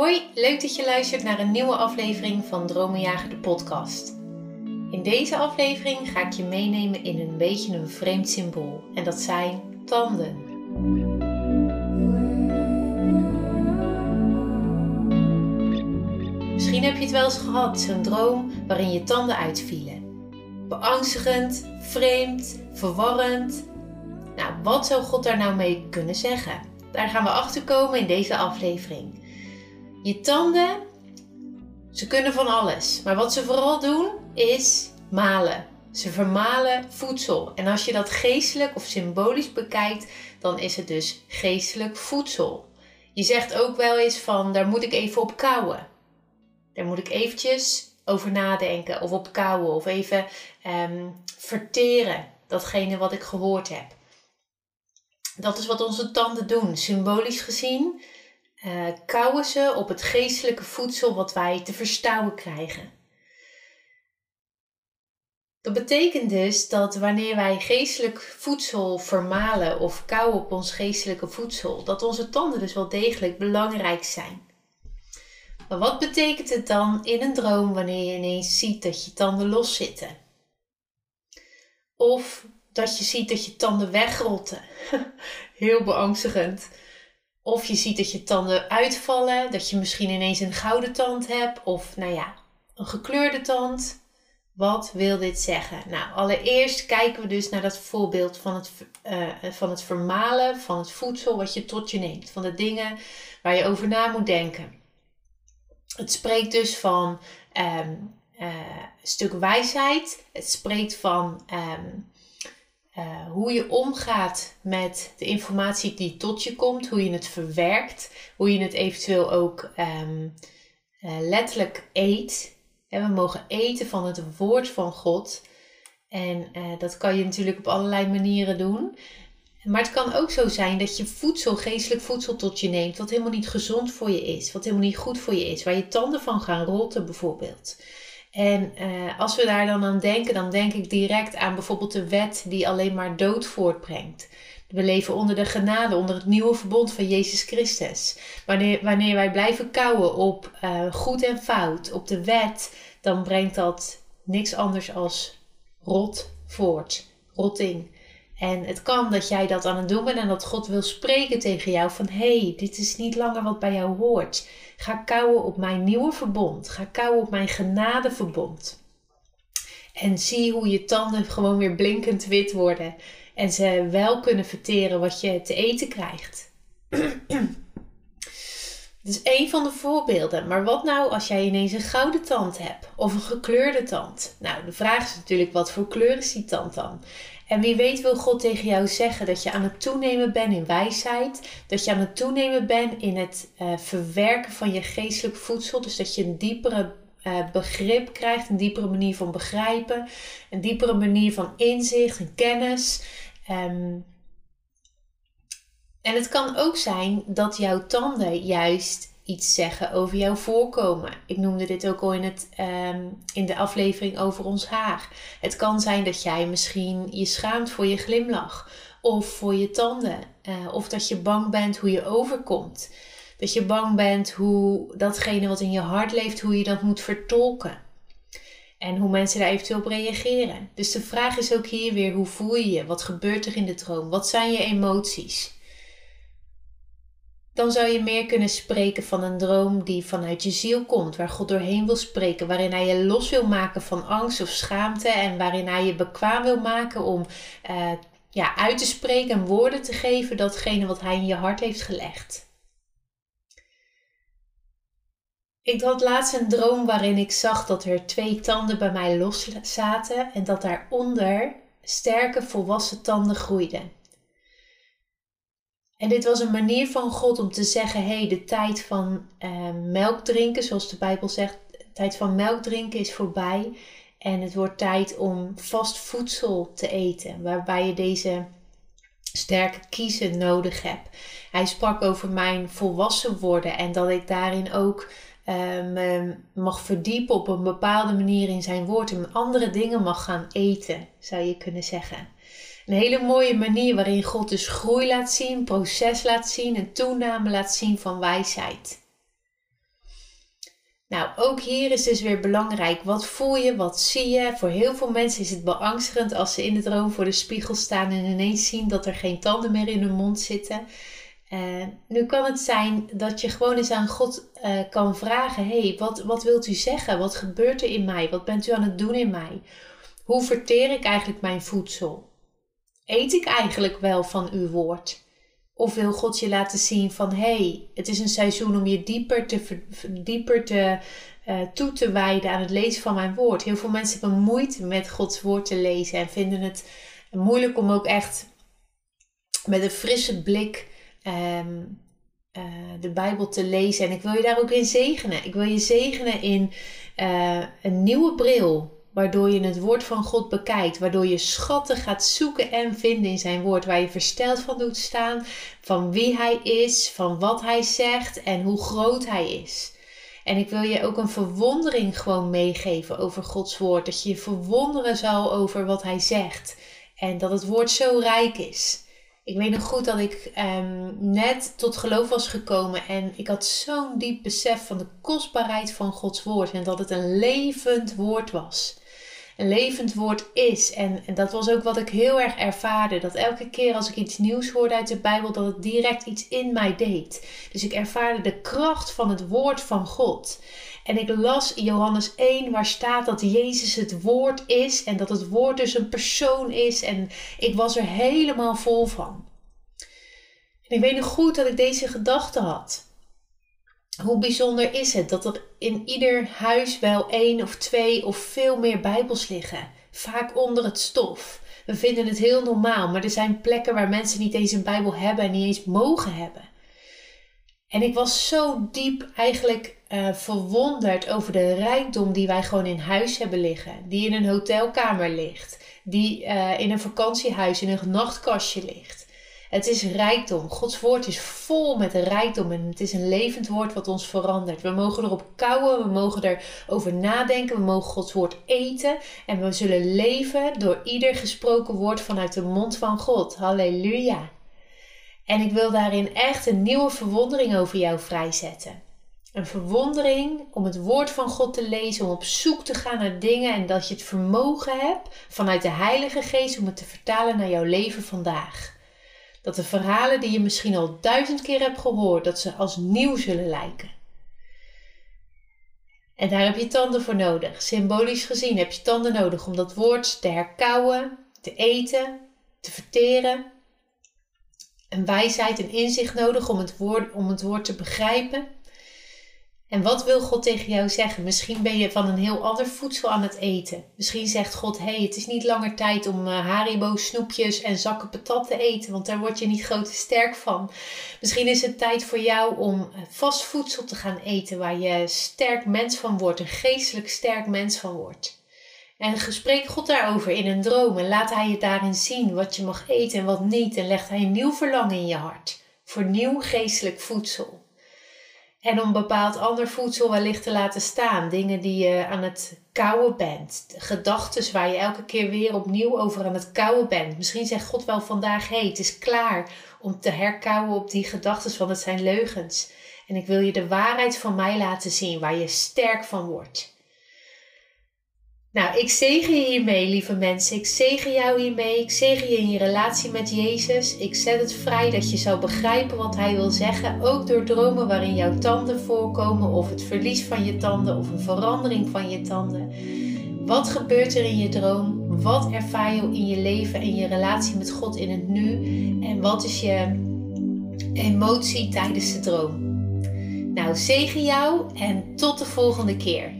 Hoi, leuk dat je luistert naar een nieuwe aflevering van Dromenjager de podcast. In deze aflevering ga ik je meenemen in een beetje een vreemd symbool en dat zijn tanden. Misschien heb je het wel eens gehad, zo'n droom waarin je tanden uitvielen. Beangstigend, vreemd, verwarrend. Nou, wat zou God daar nou mee kunnen zeggen? Daar gaan we achter komen in deze aflevering. Je tanden, ze kunnen van alles. Maar wat ze vooral doen is malen. Ze vermalen voedsel. En als je dat geestelijk of symbolisch bekijkt, dan is het dus geestelijk voedsel. Je zegt ook wel eens van, daar moet ik even op kouwen. Daar moet ik eventjes over nadenken of op kouwen of even um, verteren datgene wat ik gehoord heb. Dat is wat onze tanden doen. Symbolisch gezien uh, kauwen ze op het geestelijke voedsel wat wij te verstouwen krijgen. Dat betekent dus dat wanneer wij geestelijk voedsel vermalen of kauwen op ons geestelijke voedsel, dat onze tanden dus wel degelijk belangrijk zijn. Maar wat betekent het dan in een droom wanneer je ineens ziet dat je tanden los zitten? Of dat je ziet dat je tanden wegrotten. Heel beangstigend. Of je ziet dat je tanden uitvallen, dat je misschien ineens een gouden tand hebt of nou ja, een gekleurde tand. Wat wil dit zeggen? Nou, allereerst kijken we dus naar dat voorbeeld van het, uh, van het vermalen van het voedsel wat je tot je neemt. Van de dingen waar je over na moet denken. Het spreekt dus van uh, een stuk wijsheid. Het spreekt van um, uh, hoe je omgaat met de informatie die tot je komt, hoe je het verwerkt, hoe je het eventueel ook um, uh, letterlijk eet. We mogen eten van het woord van God. En uh, dat kan je natuurlijk op allerlei manieren doen. Maar het kan ook zo zijn dat je voedsel, geestelijk voedsel tot je neemt, wat helemaal niet gezond voor je is, wat helemaal niet goed voor je is, waar je tanden van gaan rotten bijvoorbeeld. En uh, als we daar dan aan denken, dan denk ik direct aan bijvoorbeeld de wet die alleen maar dood voortbrengt. We leven onder de genade, onder het nieuwe verbond van Jezus Christus. Wanneer, wanneer wij blijven kouwen op uh, goed en fout, op de wet, dan brengt dat niks anders als rot voort, rotting. En het kan dat jij dat aan het doen bent en dat God wil spreken tegen jou van hé, hey, dit is niet langer wat bij jou hoort. Ga kouwen op mijn nieuwe verbond. Ga kouwen op mijn genadeverbond. En zie hoe je tanden gewoon weer blinkend wit worden. En ze wel kunnen verteren wat je te eten krijgt. Dit is één van de voorbeelden. Maar wat nou als jij ineens een gouden tand hebt of een gekleurde tand? Nou, de vraag is natuurlijk wat voor kleur is die tand dan? En wie weet wil God tegen jou zeggen dat je aan het toenemen bent in wijsheid. Dat je aan het toenemen bent in het uh, verwerken van je geestelijk voedsel. Dus dat je een diepere uh, begrip krijgt, een diepere manier van begrijpen. Een diepere manier van inzicht en kennis. Um, en het kan ook zijn dat jouw tanden juist iets zeggen over jouw voorkomen. Ik noemde dit ook al in, het, um, in de aflevering over ons haar. Het kan zijn dat jij misschien je schaamt voor je glimlach of voor je tanden. Uh, of dat je bang bent hoe je overkomt. Dat je bang bent hoe datgene wat in je hart leeft, hoe je dat moet vertolken. En hoe mensen daar eventueel op reageren. Dus de vraag is ook hier weer: hoe voel je je? Wat gebeurt er in de droom? Wat zijn je emoties? Dan zou je meer kunnen spreken van een droom die vanuit je ziel komt, waar God doorheen wil spreken, waarin hij je los wil maken van angst of schaamte en waarin hij je bekwaam wil maken om uh, ja, uit te spreken en woorden te geven datgene wat hij in je hart heeft gelegd. Ik had laatst een droom waarin ik zag dat er twee tanden bij mij los zaten en dat daaronder sterke volwassen tanden groeiden. En dit was een manier van God om te zeggen: hé, hey, de tijd van uh, melk drinken, zoals de Bijbel zegt, de tijd van melk drinken is voorbij. En het wordt tijd om vast voedsel te eten, waarbij je deze sterke kiezen nodig hebt. Hij sprak over mijn volwassen worden en dat ik daarin ook uh, me mag verdiepen op een bepaalde manier in zijn woord en andere dingen mag gaan eten, zou je kunnen zeggen. Een hele mooie manier waarin God dus groei laat zien, proces laat zien en toename laat zien van wijsheid. Nou, ook hier is dus weer belangrijk. Wat voel je? Wat zie je? Voor heel veel mensen is het beangstigend als ze in de droom voor de spiegel staan en ineens zien dat er geen tanden meer in hun mond zitten. Uh, nu kan het zijn dat je gewoon eens aan God uh, kan vragen: hey, wat, wat wilt u zeggen? Wat gebeurt er in mij? Wat bent u aan het doen in mij? Hoe verteer ik eigenlijk mijn voedsel? Eet ik eigenlijk wel van uw woord? Of wil God je laten zien van hé, hey, het is een seizoen om je dieper, te, dieper te, uh, toe te wijden aan het lezen van mijn woord. Heel veel mensen hebben moeite met Gods woord te lezen en vinden het moeilijk om ook echt met een frisse blik um, uh, de Bijbel te lezen. En ik wil je daar ook in zegenen. Ik wil je zegenen in uh, een nieuwe bril waardoor je het woord van God bekijkt, waardoor je schatten gaat zoeken en vinden in zijn woord, waar je versteld van doet staan van wie hij is, van wat hij zegt en hoe groot hij is. En ik wil je ook een verwondering gewoon meegeven over Gods woord, dat je je verwonderen zal over wat hij zegt en dat het woord zo rijk is. Ik weet nog goed dat ik um, net tot geloof was gekomen en ik had zo'n diep besef van de kostbaarheid van Gods woord en dat het een levend woord was levend woord is. En, en, dat was ook wat ik heel erg ervaarde. Dat elke keer als ik iets nieuws hoorde uit de Bijbel, dat het direct iets in mij deed. Dus ik ervaarde de kracht van het woord van God. En ik las Johannes 1, waar staat dat Jezus het woord is en dat het woord dus een persoon is. En ik was er helemaal vol van. En ik weet nog goed dat ik deze gedachte had. Hoe bijzonder is het dat er in ieder huis wel één of twee of veel meer Bijbels liggen, vaak onder het stof. We vinden het heel normaal, maar er zijn plekken waar mensen niet eens een Bijbel hebben en niet eens mogen hebben. En ik was zo diep eigenlijk uh, verwonderd over de rijkdom die wij gewoon in huis hebben liggen, die in een hotelkamer ligt, die uh, in een vakantiehuis in een nachtkastje ligt. Het is rijkdom. Gods woord is vol met rijkdom en het is een levend woord wat ons verandert. We mogen erop kouwen, we mogen erover nadenken, we mogen Gods woord eten en we zullen leven door ieder gesproken woord vanuit de mond van God. Halleluja. En ik wil daarin echt een nieuwe verwondering over jou vrijzetten. Een verwondering om het woord van God te lezen, om op zoek te gaan naar dingen en dat je het vermogen hebt vanuit de Heilige Geest om het te vertalen naar jouw leven vandaag. Dat de verhalen die je misschien al duizend keer hebt gehoord, dat ze als nieuw zullen lijken. En daar heb je tanden voor nodig. Symbolisch gezien heb je tanden nodig om dat woord te herkauwen, te eten, te verteren. Een wijsheid en inzicht nodig om het woord, om het woord te begrijpen. En wat wil God tegen jou zeggen? Misschien ben je van een heel ander voedsel aan het eten. Misschien zegt God: hey, het is niet langer tijd om uh, Haribo snoepjes en zakken patat te eten, want daar word je niet groot sterk van. Misschien is het tijd voor jou om eh, vast voedsel te gaan eten waar je sterk mens van wordt, een geestelijk sterk mens van wordt. En gesprek God daarover in een droom en laat Hij je daarin zien wat je mag eten en wat niet. En legt Hij een nieuw verlangen in je hart voor nieuw geestelijk voedsel. En om bepaald ander voedsel wellicht te laten staan. Dingen die je aan het kouwen bent. Gedachten waar je elke keer weer opnieuw over aan het kouwen bent. Misschien zegt God wel vandaag: hé, hey, het is klaar om te herkauwen op die gedachten, want het zijn leugens. En ik wil je de waarheid van mij laten zien, waar je sterk van wordt. Nou, ik zegen je hiermee, lieve mensen. Ik zegen jou hiermee. Ik zegen je in je relatie met Jezus. Ik zet het vrij dat je zou begrijpen wat Hij wil zeggen. Ook door dromen waarin jouw tanden voorkomen, of het verlies van je tanden, of een verandering van je tanden. Wat gebeurt er in je droom? Wat ervaar je in je leven en je relatie met God in het nu? En wat is je emotie tijdens de droom? Nou, zegen jou en tot de volgende keer.